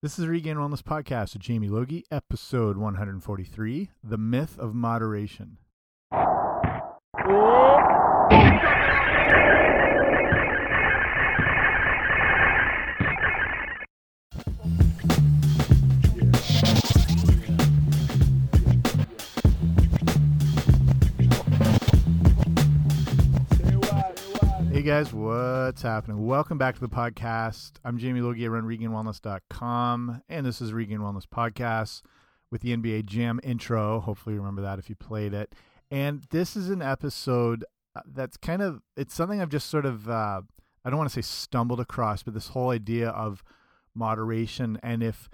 This is the Regained Wellness Podcast with Jamie Logie, episode 143 The Myth of Moderation. Guys, what's happening? Welcome back to the podcast. I'm Jamie Logie. I run RegainedWellness.com, and this is Regained Wellness Podcast with the NBA Jam intro. Hopefully, you remember that if you played it. And this is an episode uh, that's kind of it's something I've just sort of uh, I don't want to say stumbled across, but this whole idea of moderation and if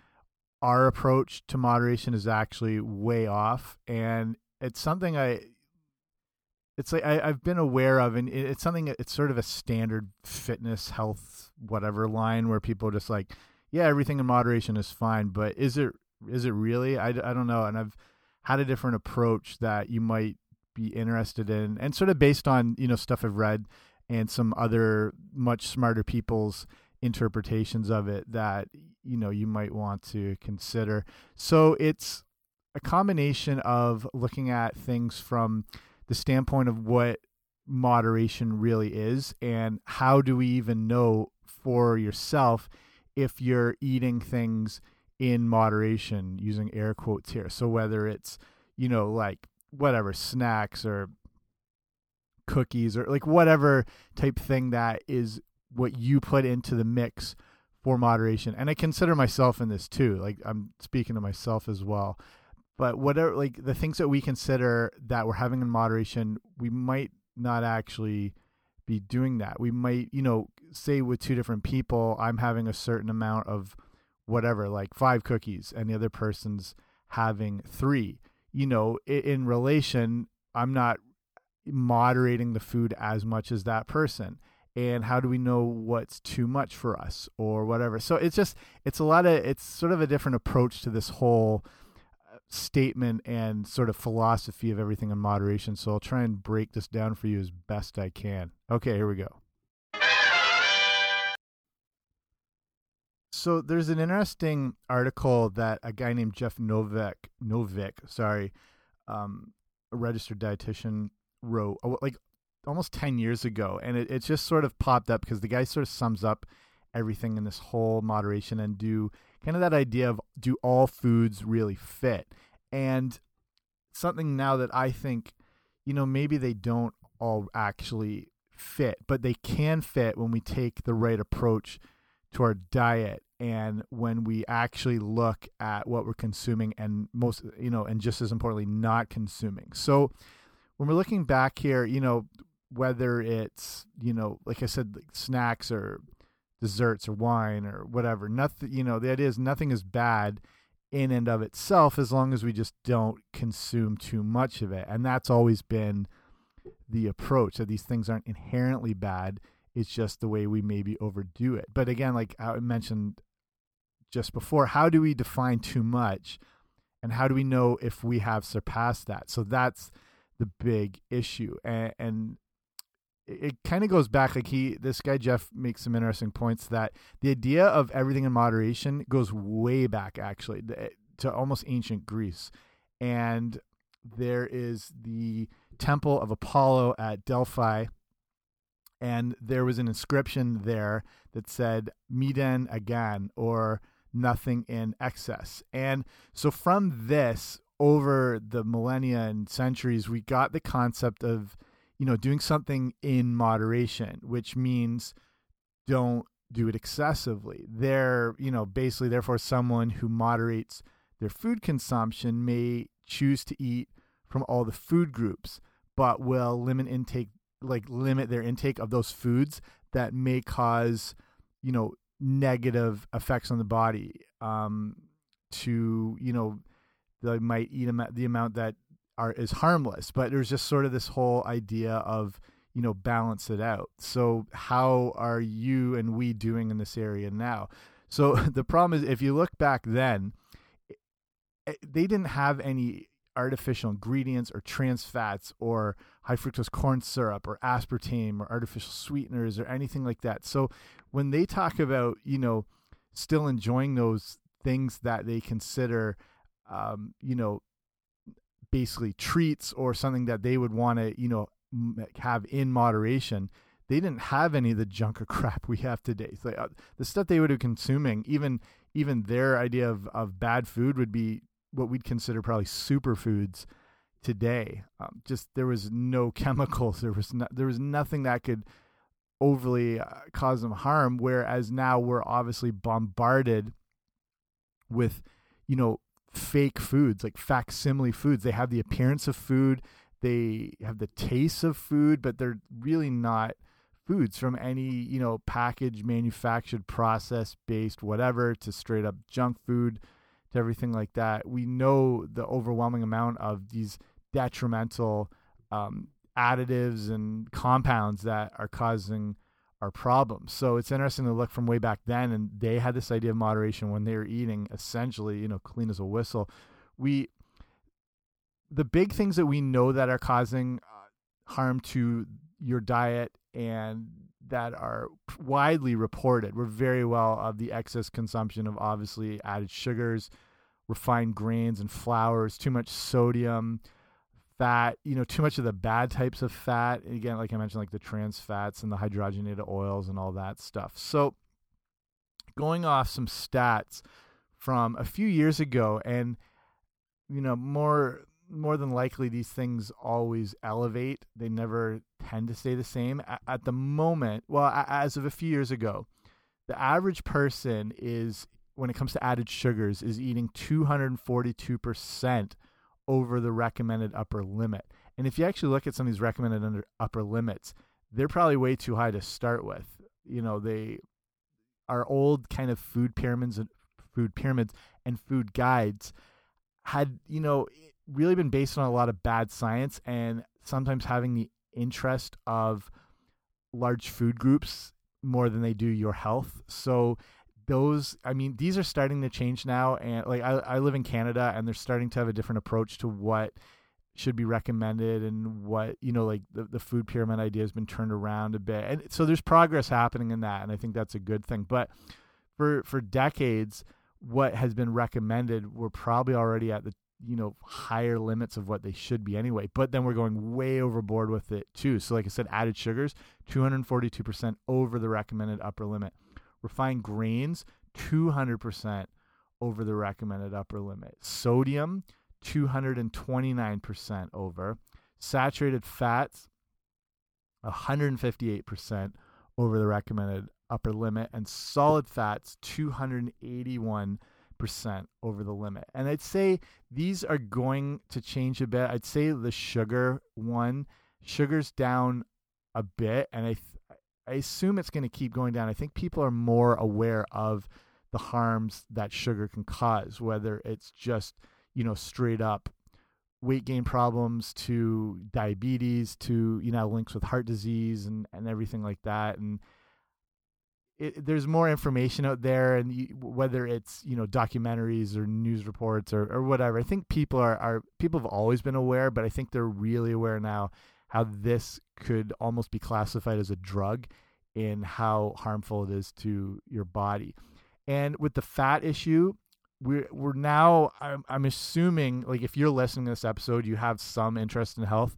our approach to moderation is actually way off, and it's something I it's like I, have been aware of, and it's something. It's sort of a standard fitness, health, whatever line where people are just like, yeah, everything in moderation is fine, but is it is it really? I, I don't know, and I've had a different approach that you might be interested in, and sort of based on you know stuff I've read and some other much smarter people's interpretations of it that you know you might want to consider. So it's a combination of looking at things from the standpoint of what moderation really is and how do we even know for yourself if you're eating things in moderation using air quotes here. So whether it's you know like whatever snacks or cookies or like whatever type thing that is what you put into the mix for moderation. And i consider myself in this too like i'm speaking to myself as well but whatever like the things that we consider that we're having in moderation we might not actually be doing that. We might you know say with two different people i'm having a certain amount of whatever like five cookies and the other person's having three. You know in, in relation i'm not moderating the food as much as that person. And how do we know what's too much for us or whatever? So it's just it's a lot of it's sort of a different approach to this whole statement and sort of philosophy of everything in moderation. So I'll try and break this down for you as best I can. Okay, here we go. So there's an interesting article that a guy named Jeff Novik, Novick, sorry, um, a registered dietitian wrote oh, like almost 10 years ago. And it, it just sort of popped up because the guy sort of sums up everything in this whole moderation and do kind of that idea of do all foods really fit? And something now that I think, you know, maybe they don't all actually fit, but they can fit when we take the right approach to our diet and when we actually look at what we're consuming and most you know and just as importantly not consuming so when we're looking back here you know whether it's you know like i said like snacks or desserts or wine or whatever. Nothing, you know, the idea is nothing is bad in and of itself as long as we just don't consume too much of it. And that's always been the approach that these things aren't inherently bad. It's just the way we maybe overdo it. But again, like I mentioned just before, how do we define too much? And how do we know if we have surpassed that? So that's the big issue. And, and it kind of goes back like he this guy Jeff makes some interesting points that the idea of everything in moderation goes way back actually eh, to almost ancient Greece. And there is the temple of Apollo at Delphi and there was an inscription there that said meden agan or nothing in excess. And so from this over the millennia and centuries we got the concept of you know, doing something in moderation, which means don't do it excessively. They're, you know, basically, therefore, someone who moderates their food consumption may choose to eat from all the food groups, but will limit intake, like limit their intake of those foods that may cause, you know, negative effects on the body. Um, to, you know, they might eat the amount that are is harmless, but there's just sort of this whole idea of you know balance it out. So how are you and we doing in this area now? So the problem is if you look back then, they didn't have any artificial ingredients or trans fats or high fructose corn syrup or aspartame or artificial sweeteners or anything like that. So when they talk about, you know, still enjoying those things that they consider, um, you know, basically treats or something that they would want to, you know, have in moderation. They didn't have any of the junk or crap we have today. So, uh, the stuff they would have consuming, even even their idea of of bad food would be what we'd consider probably superfoods today. Um, just there was no chemicals. There was no, there was nothing that could overly uh, cause them harm. Whereas now we're obviously bombarded with, you know, fake foods like facsimile foods. They have the appearance of food, they have the taste of food, but they're really not foods from any you know packaged, manufactured, process based, whatever to straight up junk food to everything like that. We know the overwhelming amount of these detrimental um, additives and compounds that are causing our problems. So it's interesting to look from way back then, and they had this idea of moderation when they were eating essentially, you know, clean as a whistle. We, the big things that we know that are causing uh, harm to your diet and that are widely reported. We're very well of the excess consumption of obviously added sugars, refined grains and flours, too much sodium, fat, you know, too much of the bad types of fat. And again, like I mentioned, like the trans fats and the hydrogenated oils and all that stuff. So, going off some stats from a few years ago, and you know, more more than likely, these things always elevate. They never tend to stay the same. At the moment, well, as of a few years ago, the average person is, when it comes to added sugars, is eating 242 percent over the recommended upper limit. And if you actually look at some of these recommended under upper limits, they're probably way too high to start with. You know, they are old kind of food pyramids and food pyramids and food guides had, you know, really been based on a lot of bad science and sometimes having the interest of large food groups more than they do your health. So those i mean these are starting to change now and like I, I live in canada and they're starting to have a different approach to what should be recommended and what you know like the, the food pyramid idea has been turned around a bit. And so there's progress happening in that and i think that's a good thing. But for for decades what has been recommended we're probably already at the you know higher limits of what they should be anyway. But then we're going way overboard with it too. So like i said added sugars 242% over the recommended upper limit refined grains 200% over the recommended upper limit. Sodium 229% over. Saturated fats 158% over the recommended upper limit and solid fats 281% over the limit. And I'd say these are going to change a bit. I'd say the sugar one, sugar's down a bit and I I assume it's going to keep going down. I think people are more aware of the harms that sugar can cause, whether it's just, you know, straight up weight gain problems to diabetes to, you know, links with heart disease and, and everything like that. And it, there's more information out there and you, whether it's, you know, documentaries or news reports or, or whatever, I think people are, are, people have always been aware, but I think they're really aware now how this could almost be classified as a drug in how harmful it is to your body. And with the fat issue, we're we're now I'm I'm assuming like if you're listening to this episode, you have some interest in health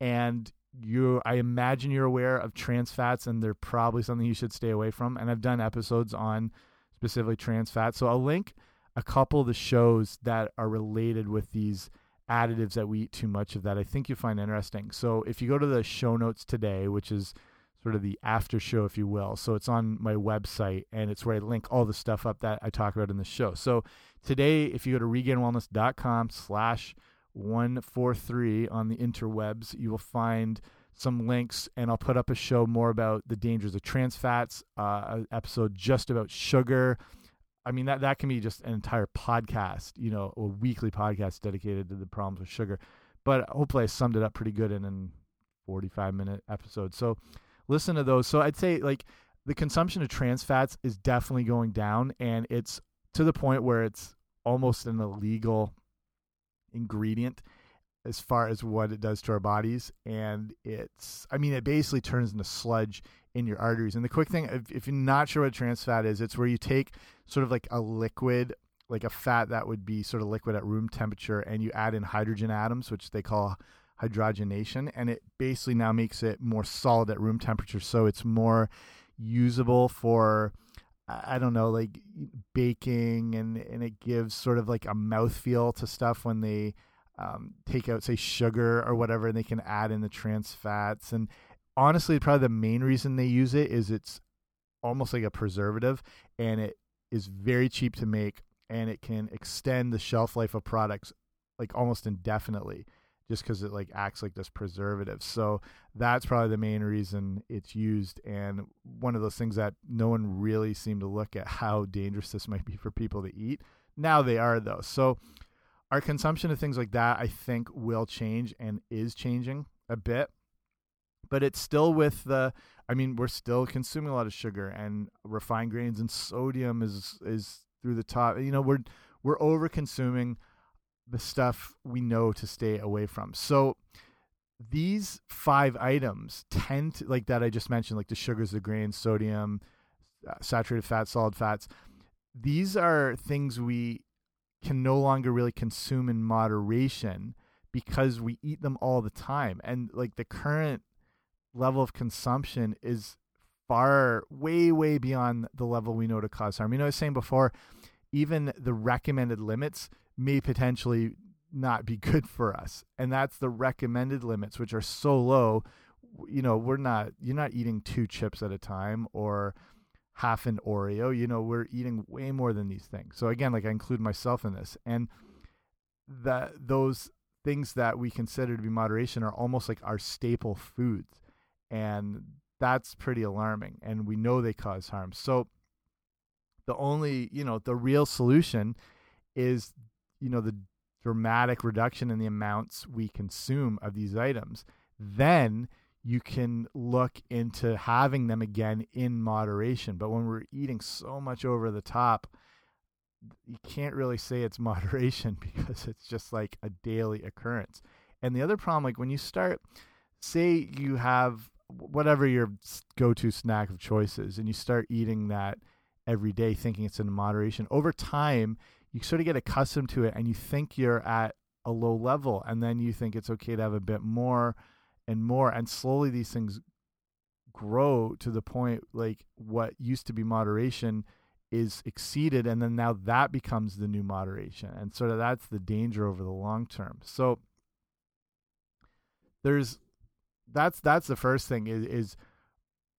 and you I imagine you're aware of trans fats and they're probably something you should stay away from. And I've done episodes on specifically trans fats. So I'll link a couple of the shows that are related with these additives that we eat too much of that I think you find interesting. So if you go to the show notes today, which is sort of the after show, if you will. So it's on my website and it's where I link all the stuff up that I talk about in the show. So today, if you go to regainedwellness.com slash 143 on the interwebs, you will find some links and I'll put up a show more about the dangers of trans fats, uh, episode just about sugar, I mean that that can be just an entire podcast, you know, a weekly podcast dedicated to the problems with sugar. But hopefully I summed it up pretty good in an 45 minute episode. So listen to those. So I'd say like the consumption of trans fats is definitely going down and it's to the point where it's almost an illegal ingredient as far as what it does to our bodies and it's i mean it basically turns into sludge in your arteries and the quick thing if, if you're not sure what trans fat is it's where you take sort of like a liquid like a fat that would be sort of liquid at room temperature, and you add in hydrogen atoms, which they call hydrogenation, and it basically now makes it more solid at room temperature. So it's more usable for I don't know, like baking, and and it gives sort of like a mouthfeel to stuff when they um, take out, say, sugar or whatever, and they can add in the trans fats. And honestly, probably the main reason they use it is it's almost like a preservative, and it is very cheap to make, and it can extend the shelf life of products like almost indefinitely just because it like acts like this preservative. So that's probably the main reason it's used, and one of those things that no one really seemed to look at how dangerous this might be for people to eat. Now they are though. So our consumption of things like that, I think, will change and is changing a bit. But it's still with the. I mean, we're still consuming a lot of sugar and refined grains, and sodium is is through the top. You know, we're we're over consuming the stuff we know to stay away from. So these five items tend to like that I just mentioned, like the sugars, the grains, sodium, uh, saturated fats, solid fats. These are things we can no longer really consume in moderation because we eat them all the time. And like the current level of consumption is far, way, way beyond the level we know to cause harm. You know, I was saying before, even the recommended limits may potentially not be good for us. And that's the recommended limits, which are so low. You know, we're not, you're not eating two chips at a time or half an Oreo. You know, we're eating way more than these things. So again, like I include myself in this. And that those things that we consider to be moderation are almost like our staple foods. And that's pretty alarming. And we know they cause harm. So the only, you know, the real solution is you know the dramatic reduction in the amounts we consume of these items then you can look into having them again in moderation but when we're eating so much over the top you can't really say it's moderation because it's just like a daily occurrence and the other problem like when you start say you have whatever your go-to snack of choices and you start eating that every day thinking it's in moderation over time you sort of get accustomed to it and you think you're at a low level and then you think it's okay to have a bit more and more and slowly these things grow to the point like what used to be moderation is exceeded and then now that becomes the new moderation and sort of that's the danger over the long term. So there's that's that's the first thing is is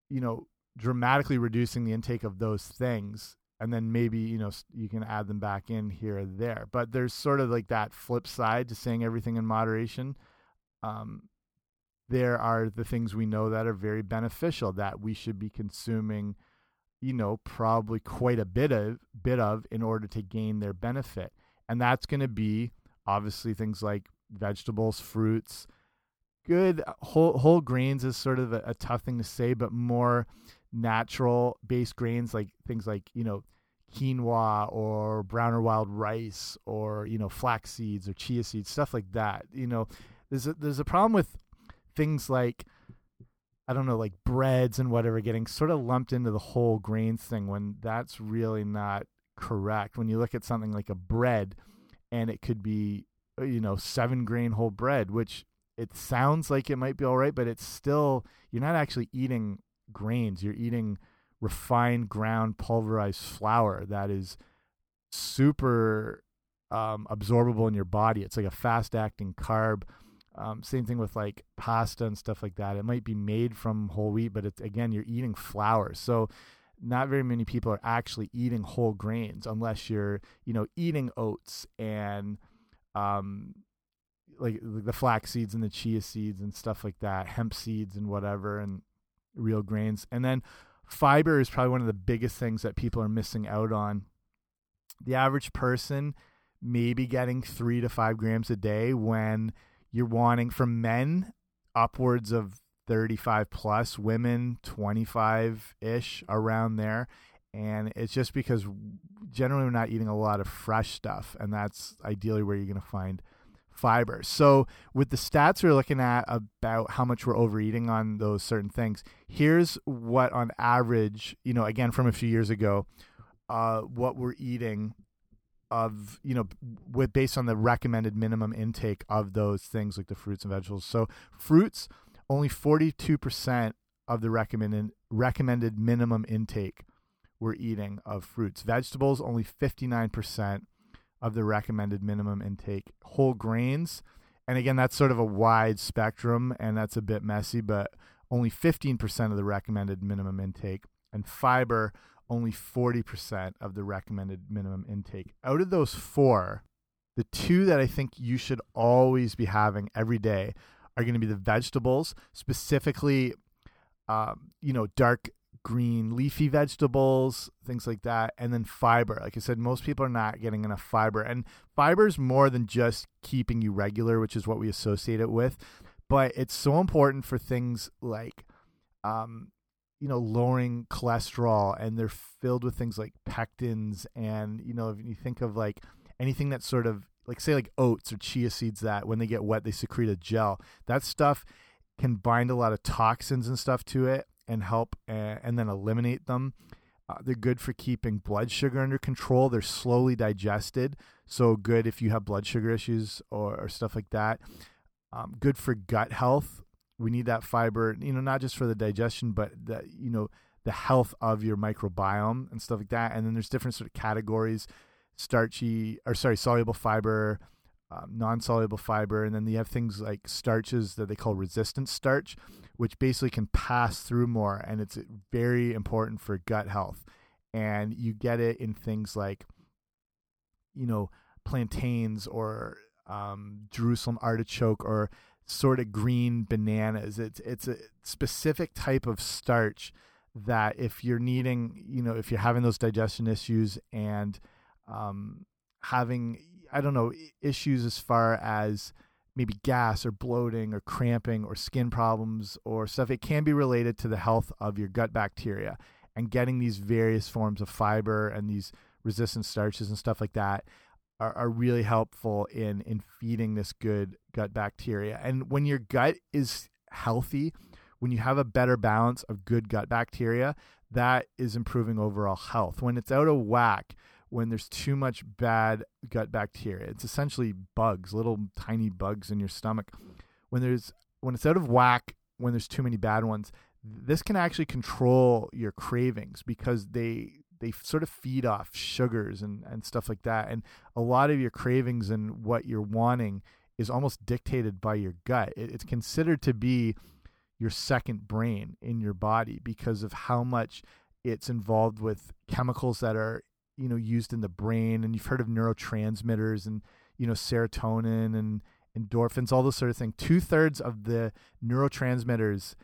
you know dramatically reducing the intake of those things and then maybe you know you can add them back in here or there. But there's sort of like that flip side to saying everything in moderation. Um, there are the things we know that are very beneficial that we should be consuming you know probably quite a bit of bit of in order to gain their benefit. And that's going to be obviously things like vegetables fruits good. Whole whole grains is sort of a, a tough thing to say but more natural based grains like things like you know quinoa or brown or wild rice or you know flax seeds or chia seeds stuff like that you know. There's a, there's a problem with things like I don't know like breads and whatever getting sort of lumped into the whole grains thing when that's really not correct. When you look at something like a bread and it could be uh, you know seven grain whole bread which it sounds like it might be all right but it's still you're not actually eating grains. You're eating refined ground pulverized flour that is super um, absorbable in your body. It's like a fast acting carb. Um, same thing with like pasta and stuff like that. It might be made from whole wheat, but it's again you're eating flour. So not very many people are actually eating whole grains unless you're you know eating oats and um, like the flax seeds and the chia seeds and stuff like that, hemp seeds and whatever, and real grains. And then fiber is probably one of the biggest things that people are missing out on. The average person may be getting three to five grams a day when you're wanting from men upwards of 35 plus, women 25 ish around there. And it's just because generally we're not eating a lot of fresh stuff, and that's ideally where you're going to find fiber. So with the stats we're looking at about how much we're overeating on those certain things, here's what on average, you know, again from a few years ago, uh, what we're eating of you know with based on the recommended minimum intake of those things like the fruits and vegetables. So fruits only 42% of the recommended recommended minimum intake we're eating of fruits. Vegetables only 59% of the recommended minimum intake. Whole grains and again that's sort of a wide spectrum and that's a bit messy but only 15% of the recommended minimum intake and fiber only 40% of the recommended minimum intake. Out of those four, the two that I think you should always be having every day are going to be the vegetables, specifically, um, you know, dark green leafy vegetables, things like that, and then fiber. Like I said, most people are not getting enough fiber, and fiber is more than just keeping you regular, which is what we associate it with. But it's so important for things like um, you know lowering cholesterol and they're filled with things like pectins and you know if you think of like anything that's sort of like say like oats or chia seeds that when they get wet they secrete a gel that stuff can bind a lot of toxins and stuff to it and help and then eliminate them. Uh, they're good for keeping blood sugar under control. They're slowly digested so good if you have blood sugar issues or, or stuff like that. Um, good for gut health. We need that fiber, you know, not just for the digestion, but the, you know, the health of your microbiome and stuff like that. And then there's different sort of categories, starchy or sorry, soluble fiber, um, non-soluble fiber, and then you have things like starches that they call resistant starch, which basically can pass through more, and it's very important for gut health. And you get it in things like, you know, plantains or um, Jerusalem artichoke or sort of green bananas. It's it's a specific type of starch that if you're needing, you know, if you're having those digestion issues and um, having, I don't know, issues as far as maybe gas or bloating or cramping or skin problems or stuff, it can be related to the health of your gut bacteria. And getting these various forms of fiber and these resistant starches and stuff like that are, are really helpful in in feeding this good gut bacteria. And when your gut is healthy, when you have a better balance of good gut bacteria, that is improving overall health. When it's out of whack, when there's too much bad gut bacteria, it's essentially bugs, little tiny bugs in your stomach. When there's when it's out of whack, when there's too many bad ones, this can actually control your cravings because they they sort of feed off sugars and and stuff like that. And a lot of your cravings and what you're wanting is almost dictated by your gut. It, it's considered to be your second brain in your body because of how much it's involved with chemicals that are you know used in the brain and you've heard of neurotransmitters and you know serotonin and endorphins all those sort of things two-thirds of the neurotransmitters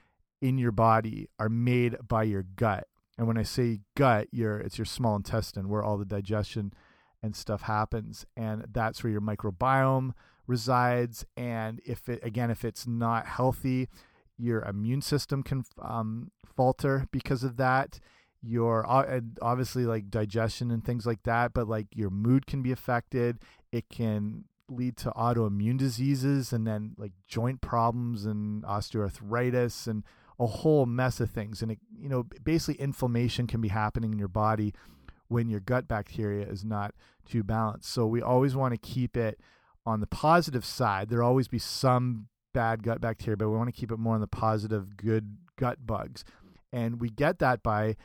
in your body are made by your gut and when I say gut, your it's your small intestine where all the digestion and stuff happens, and that's where your microbiome resides. And if it again, if it's not healthy, your immune system can um, falter because of that. Your obviously like digestion and things like that, but like your mood can be affected. It can lead to autoimmune diseases and then like joint problems and osteoarthritis and a whole mess of things. And, it, you know, basically inflammation can be happening in your body when your gut bacteria is not too balanced. So we always want to keep it on the positive side. There'll always be some bad gut bacteria, but we want to keep it more on the positive, good gut bugs. And we get that by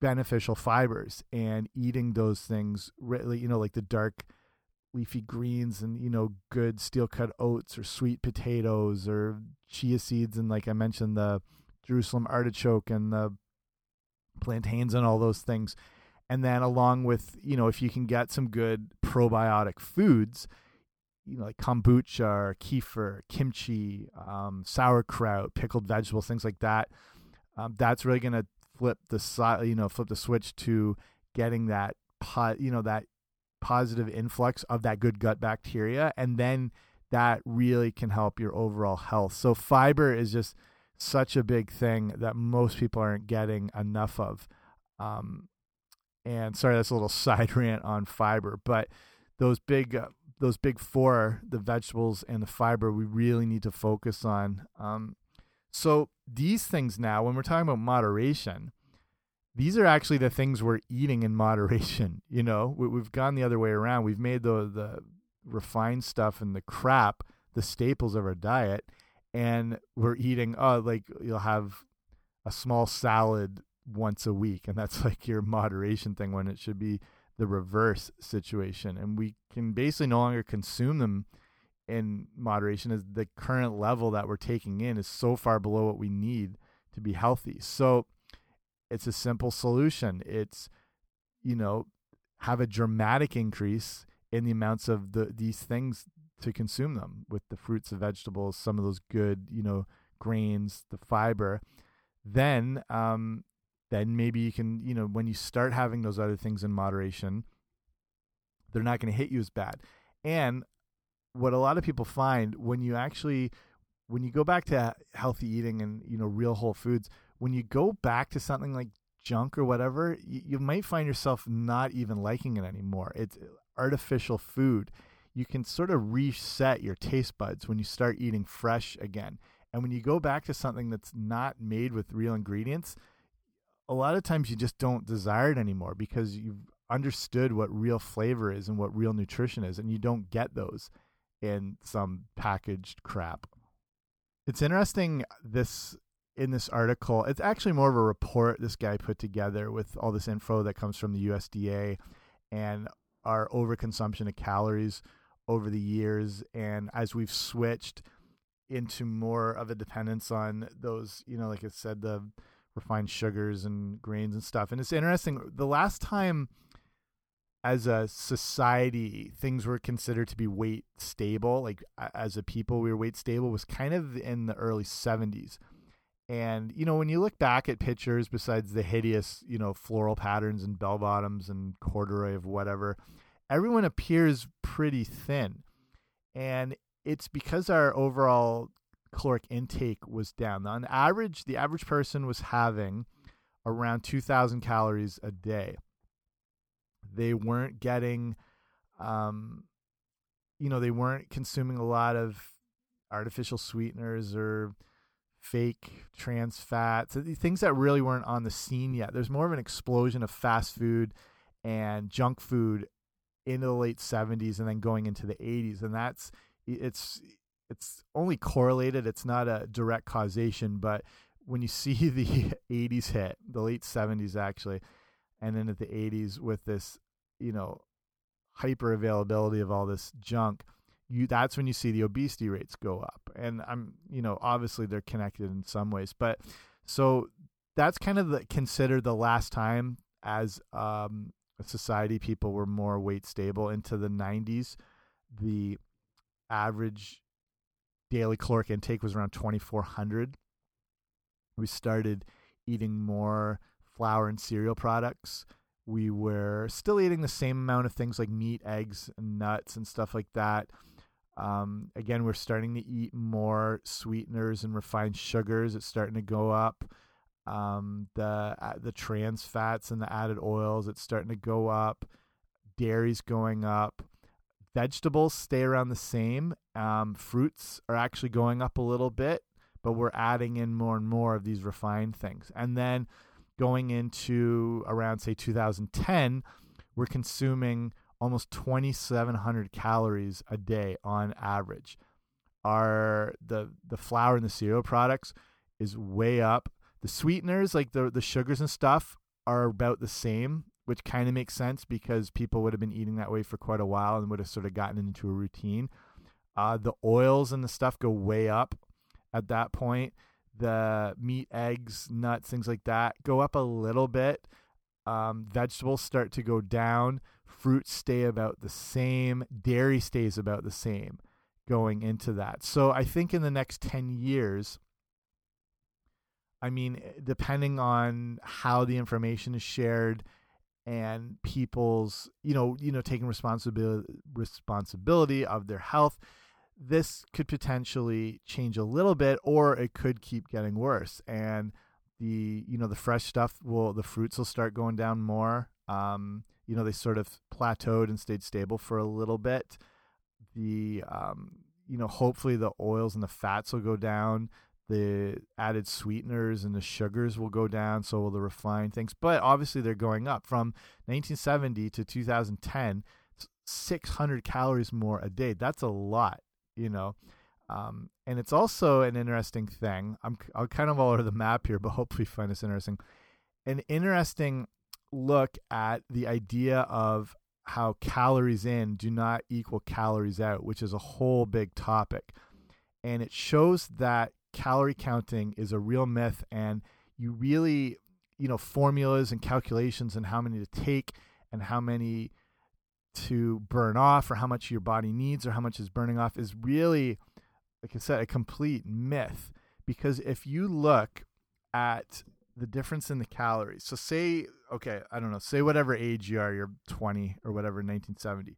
beneficial fibers and eating those things, really, you know, like the dark leafy greens and, you know, good steel cut oats or sweet potatoes or chia seeds. And like I mentioned, the Jerusalem artichoke and the plantains and all those things. And then along with, you know, if you can get some good probiotic foods, you know, like kombucha or kefir, kimchi, um, sauerkraut, pickled vegetables, things like that. Um, that's really going to flip the side, you know, flip the switch to getting that pot, you know, that positive influx of that good gut bacteria, and then that really can help your overall health. So fiber is just such a big thing that most people aren't getting enough of. Um, and sorry, that's a little side rant on fiber, but those big uh, those big four, the vegetables and the fiber, we really need to focus on. Um, so these things now, when we're talking about moderation, these are actually the things we're eating in moderation. You know, we, have gone the other way around. We've made the the refined stuff and the crap the staples of our diet, and we're eating. Oh, like you'll have a small salad once a week, and that's like your moderation thing when it should be the reverse situation. And we can basically no longer consume them in moderation is the current level that we're taking in is so far below what we need to be healthy. So it's a simple solution. It's, you know, have a dramatic increase in the amounts of the these things to consume them with the fruits and vegetables, some of those good, you know, grains, the fiber. Then, um, then maybe you can, you know, when you start having those other things in moderation, they're not going to hit you as bad. And what a lot of people find when you actually when you go back to healthy eating and you know real whole foods when you go back to something like junk or whatever you, you might find yourself not even liking it anymore. It's uh, artificial food. You can sort of reset your taste buds when you start eating fresh again. And when you go back to something that's not made with real ingredients a lot of times you just don't desire it anymore because you've understood what real flavor is and what real nutrition is and you don't get those in some packaged crap. It's interesting this in this article. It's actually more of a report this guy put together with all this info that comes from the USDA and our overconsumption of calories over the years and as we've switched into more of a dependence on those, you know, like I said, the refined sugars and grains and stuff. And it's interesting. The last time as a society things were considered to be weight stable like as a people we were weight stable was kind of in the early 70s and you know when you look back at pictures besides the hideous you know floral patterns and bell bottoms and corduroy of whatever everyone appears pretty thin. And it's because our overall caloric intake was down. On average the average person was having around 2000 calories a day they weren't getting, um, you know, they weren't consuming a lot of artificial sweeteners or fake trans fats, things that really weren't on the scene yet. There's more of an explosion of fast food and junk food into the late 70s and then going into the 80s and that's it's it's only correlated it's not a direct causation but when you see the 80s hit the late 70s actually and then at the 80s with this you know hyper availability of all this junk you that's when you see the obesity rates go up. And i'm you know obviously they're connected in some ways but so that's kind of the considered the last time as um, a society people were more weight stable into the 90s the average daily caloric intake was around 2400 we started eating more flour and cereal products. We were still eating the same amount of things like meat, eggs, and nuts and stuff like that. Um, again, we're starting to eat more sweeteners and refined sugars. It's starting to go up. Um, the uh, the trans fats and the added oils, it's starting to go up. Dairy's going up. Vegetables stay around the same. Um, fruits are actually going up a little bit, but we're adding in more and more of these refined things. And then going into around say 2010 we're consuming almost 2700 calories a day on average. Our the the flour and the cereal products is way up. The sweeteners like the the sugars and stuff are about the same which kind of makes sense because people would have been eating that way for quite a while and would have sort of gotten into a routine. Uh, the oils and the stuff go way up at that point the meat, eggs, nuts, things like that go up a little bit. Um, vegetables start to go down. Fruits stay about the same. Dairy stays about the same going into that. So I think in the next 10 years, I mean, depending on how the information is shared and people's, you know, you know, taking responsibility responsibility of their health, this could potentially change a little bit or it could keep getting worse and the you know the fresh stuff will the fruits will start going down more um, you know they sort of plateaued and stayed stable for a little bit the um, you know hopefully the oils and the fats will go down the added sweeteners and the sugars will go down, so will the refined things. But obviously, they're going up from 1970 to 2010. 600 calories more a day. That's a lot, you know. Um, and it's also an interesting thing. I'm I'm kind of all over the map here, but hopefully find this interesting. An interesting look at the idea of how calories in do not equal calories out, which is a whole big topic. And it shows that calorie counting is a real myth and you really, you know, formulas and calculations and how many to take and how many to burn off or how much your body needs or how much is burning off is really like I said a complete myth because if you look at the difference in the calories. So say okay, I don't know, say whatever age you are, you're 20 or whatever 1970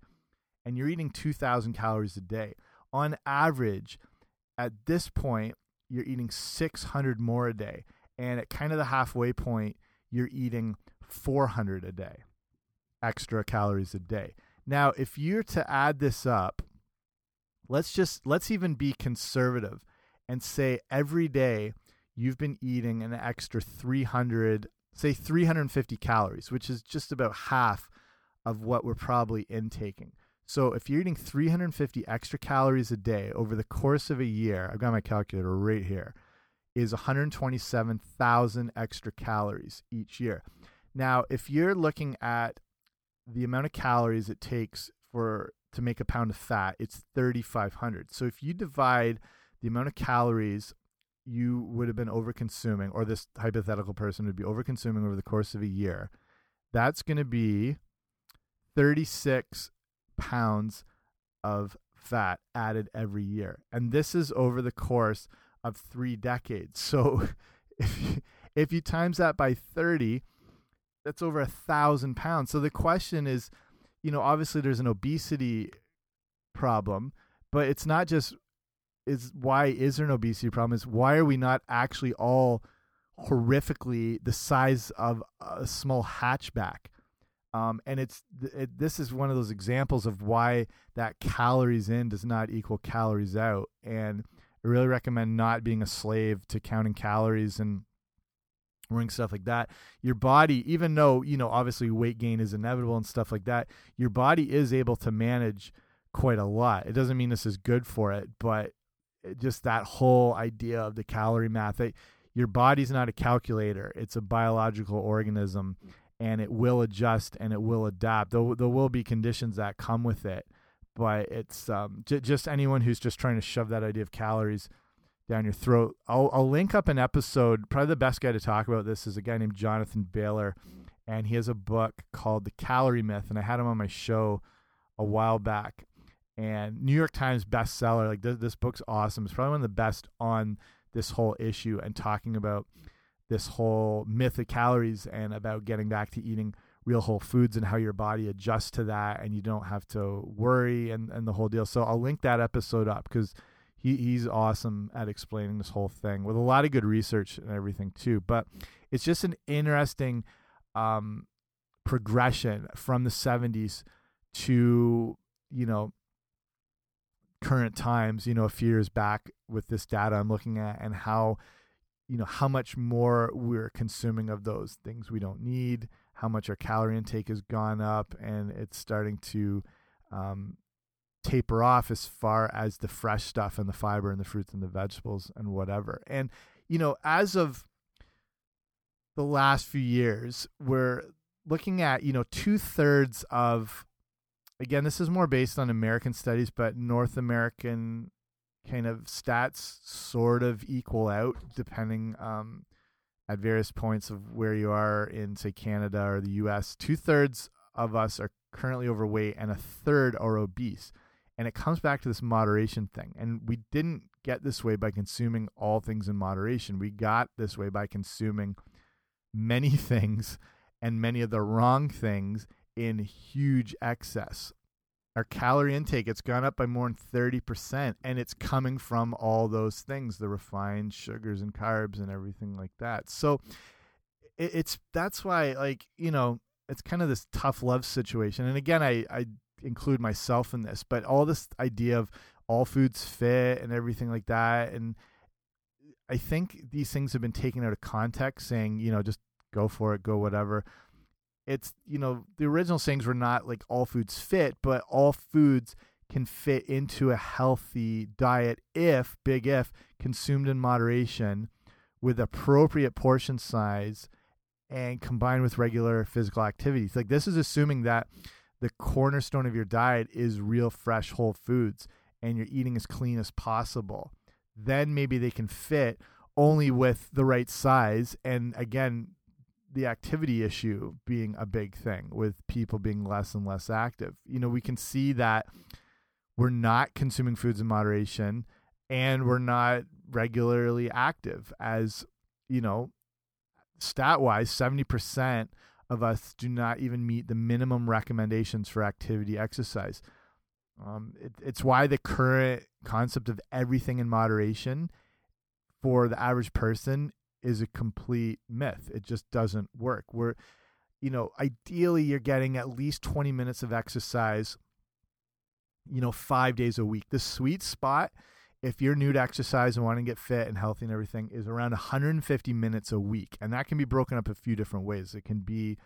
and you're eating 2000 calories a day. On average, at this point, you're eating 600 more a day. And at kind of the halfway point, you're eating 400 a day extra calories a day. Now, if you're to add this up, let's just let's even be conservative and say every day you've been eating an extra 300 say 350 calories, which is just about half of what we're probably intaking. So if you're eating 350 extra calories a day over the course of a year, I've got my calculator right here, is 127,000 extra calories each year. Now, if you're looking at the amount of calories it takes for to make a pound of fat, it's 3,500. So if you divide the amount of calories you would have been over consuming, or this hypothetical person would be over consuming over the course of a year, that's going to be 36 pounds of fat added every year. And this is over the course of three decades. So if you, if you times that by 30, that's over a thousand pounds. So the question is, you know, obviously there's an obesity problem, but it's not just is why is there an obesity problem? Is why are we not actually all horrifically the size of a small hatchback? Um, and it's it, this is one of those examples of why that calories in does not equal calories out. And I really recommend not being a slave to counting calories and ring stuff like that. Your body even though you know obviously weight gain is inevitable and stuff like that your body is able to manage quite a lot. It doesn't mean this is good for it but just that whole idea of the calorie math that your body's not a calculator. It's a biological organism and it will adjust and it will adapt. There, there will be conditions that come with it but it's um, just anyone who's just trying to shove that idea of calories down your throat. I'll, I'll link up an episode. Probably the best guy to talk about this is a guy named Jonathan Bailor, and he has a book called The Calorie Myth, and I had him on my show a while back. And New York Times bestseller. Like this, this book's awesome. It's probably one of the best on this whole issue and talking about this whole myth of calories and about getting back to eating real whole foods and how your body adjusts to that and you don't have to worry and, and the whole deal. So I'll link that episode up because he he's awesome at explaining this whole thing with a lot of good research and everything too. But it's just an interesting um, progression from the 70s to you know current times. You know, a few years back with this data I'm looking at and how you know how much more we're consuming of those things we don't need how much our calorie intake has gone up and it's starting to um, taper off as far as the fresh stuff and the fiber and the fruits and the vegetables and whatever. And you know, as of the last few years, we're looking at you know two thirds of again this is more based on American studies, but North American kind of stats sort of equal out depending um, at various points of where you are in say Canada or the U.S. Two thirds of us are currently overweight, and a third are obese. And it comes back to this moderation thing. And we didn't get this way by consuming all things in moderation. We got this way by consuming many things and many of the wrong things in huge excess. Our calorie intake, it's gone up by more than 30%, and it's coming from all those things, the refined sugars and carbs and everything like that. So it's that's why, like, you know, it's kind of this tough love situation. And again, I, I include myself in this, but all this idea of all foods fit and everything like that, and I think these things have been taken out of context, saying you know just go for it, go whatever. It's you know the original sayings were not like all foods fit, but all foods can fit into a healthy diet if big if consumed in moderation with appropriate portion size and combined with regular physical activities. Like this is assuming that the cornerstone of your diet is real fresh whole foods and you're eating as clean as possible. Then maybe they can fit only with the right size and again the activity issue being a big thing with people being less and less active. You know, we can see that we're not consuming foods in moderation and we're not regularly active as, you know, stat wise, 70% of us do not even meet the minimum recommendations for activity exercise. Um, it, it's why the current concept of everything in moderation for the average person is a complete myth. It just doesn't work. We're, you know, ideally you're getting at least 20 minutes of exercise, you know, five days a week. The sweet spot if you're new to exercise and want to get fit and healthy and everything, is around 150 minutes a week. And that can be broken up a few different ways. It can be,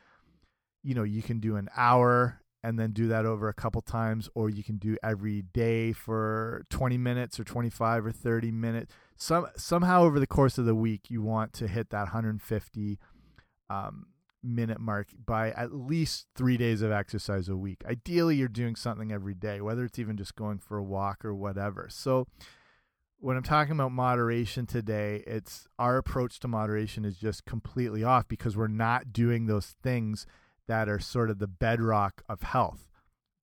you know, you can do an hour and then do that over a couple times, or you can do every day for 20 minutes or 25 or 30 minutes. Some somehow over the course of the week, you want to hit that 150 um, minute mark by at least three days of exercise a week. Ideally, you're doing something every day, whether it's even just going for a walk or whatever. So, when I'm talking about moderation today, it's our approach to moderation is just completely off because we're not doing those things that are sort of the bedrock of health,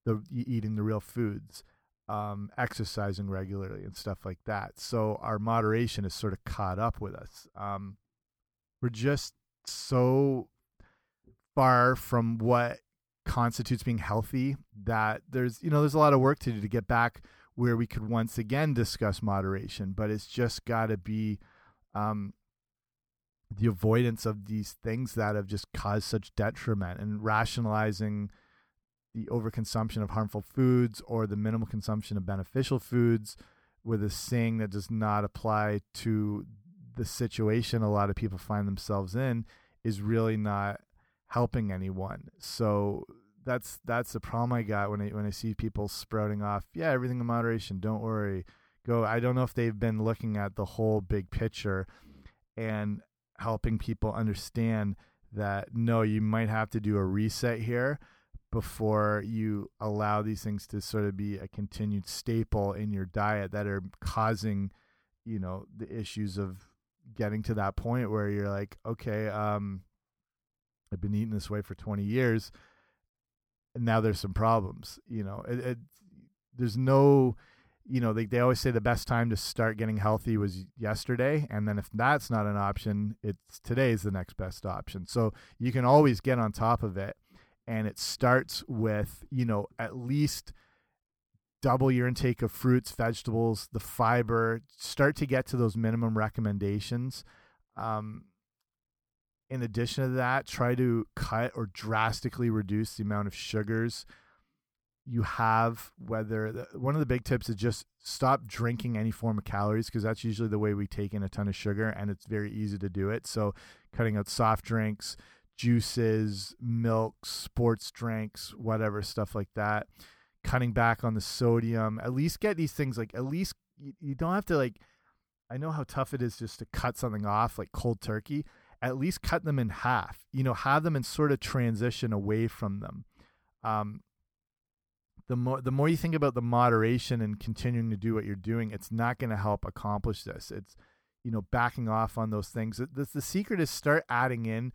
the eating the real foods, um, exercising regularly, and stuff like that. So our moderation is sort of caught up with us. Um, we're just so far from what constitutes being healthy that there's you know there's a lot of work to do to get back where we could once again discuss moderation, but it's just got to be um, the avoidance of these things that have just caused such detriment and rationalizing the overconsumption of harmful foods or the minimal consumption of beneficial foods with a saying that does not apply to the situation a lot of people find themselves in is really not helping anyone. So that's that's the problem I got when I when I see people sprouting off. Yeah, everything in moderation. Don't worry. Go. I don't know if they've been looking at the whole big picture and helping people understand that no, you might have to do a reset here before you allow these things to sort of be a continued staple in your diet that are causing, you know, the issues of getting to that point where you're like, okay, um, I've been eating this way for 20 years now there's some problems. You know, it, it, there's no, you know, they they always say the best time to start getting healthy was yesterday, and then if that's not an option, it's today's the next best option. So you can always get on top of it, and it starts with you know at least double your intake of fruits, vegetables, the fiber. Start to get to those minimum recommendations. Um, in addition to that, try to cut or drastically reduce the amount of sugars you have. Whether the, one of the big tips is just stop drinking any form of calories because that's usually the way we take in a ton of sugar and it's very easy to do it. So, cutting out soft drinks, juices, milk, sports drinks, whatever, stuff like that. Cutting back on the sodium. At least get these things like, at least you, you don't have to like, I know how tough it is just to cut something off like cold turkey at least cut them in half. You know, have them and sort of transition away from them. Um, the more the more you think about the moderation and continuing to do what you're doing, it's not going to help accomplish this. It's you know backing off on those things. The, the secret is start adding in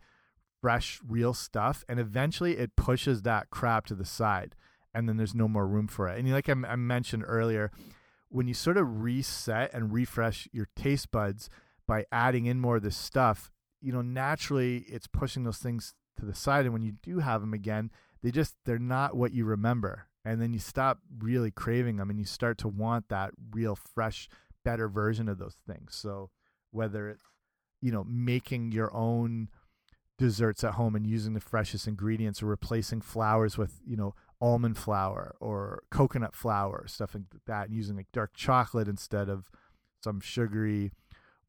fresh, real stuff, and eventually it pushes that crap to the side, and then there's no more room for it. And like I, I mentioned earlier, when you sort of reset and refresh your taste buds by adding in more of this stuff, you know, naturally it's pushing those things to the side. And when you do have them again, they just, they're not what you remember. And then you stop really craving them and you start to want that real fresh, better version of those things. So whether it's, you know, making your own desserts at home and using the freshest ingredients or replacing flours with, you know, almond flour or coconut flour, stuff like that, and using like dark chocolate instead of some sugary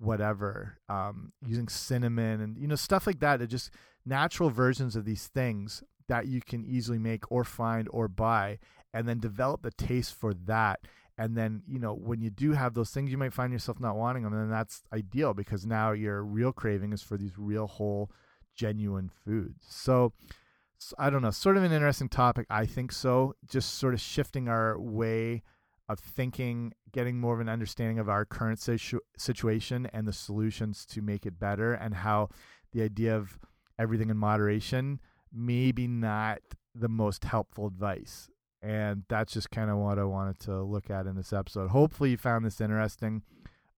whatever, um, using cinnamon and you know stuff like that. It just natural versions of these things that you can easily make or find or buy, and then develop the taste for that. And then you know when you do have those things, you might find yourself not wanting them, and that's ideal because now your real craving is for these real whole, genuine foods. So. I don't know, sort of an interesting topic. I think so. Just sort of shifting our way of thinking, getting more of an understanding of our current situ situation and the solutions to make it better, and how the idea of everything in moderation maybe not the most helpful advice. And that's just kind of what I wanted to look at in this episode. Hopefully, you found this interesting.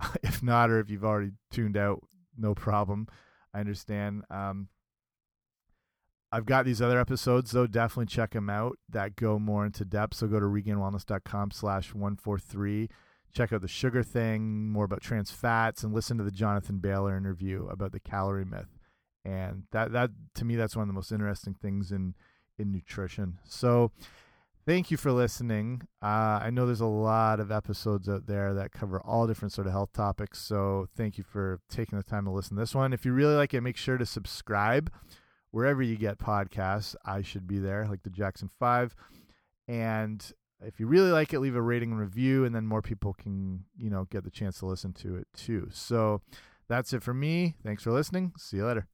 if not, or if you've already tuned out, no problem. I understand. Um, I've got these other episodes, though. Definitely check them out that go more into depth. So go to regainedwellness.com slash 143. Check out the sugar thing, more about trans fats, and listen to the Jonathan Bailor interview about the calorie myth. And that, that to me, that's one of the most interesting things in, in nutrition. So thank you for listening. Uh, I know there's a lot of episodes out there that cover all different sort of health topics. So thank you for taking the time to listen to this one. If you really like it, make sure to subscribe wherever you get podcasts. I should be there, like the Jackson Five. And if you really like it, leave a rating and review, and then more people can, you know, get the chance to listen to it too. So that's it for me. Thanks for listening. See you later.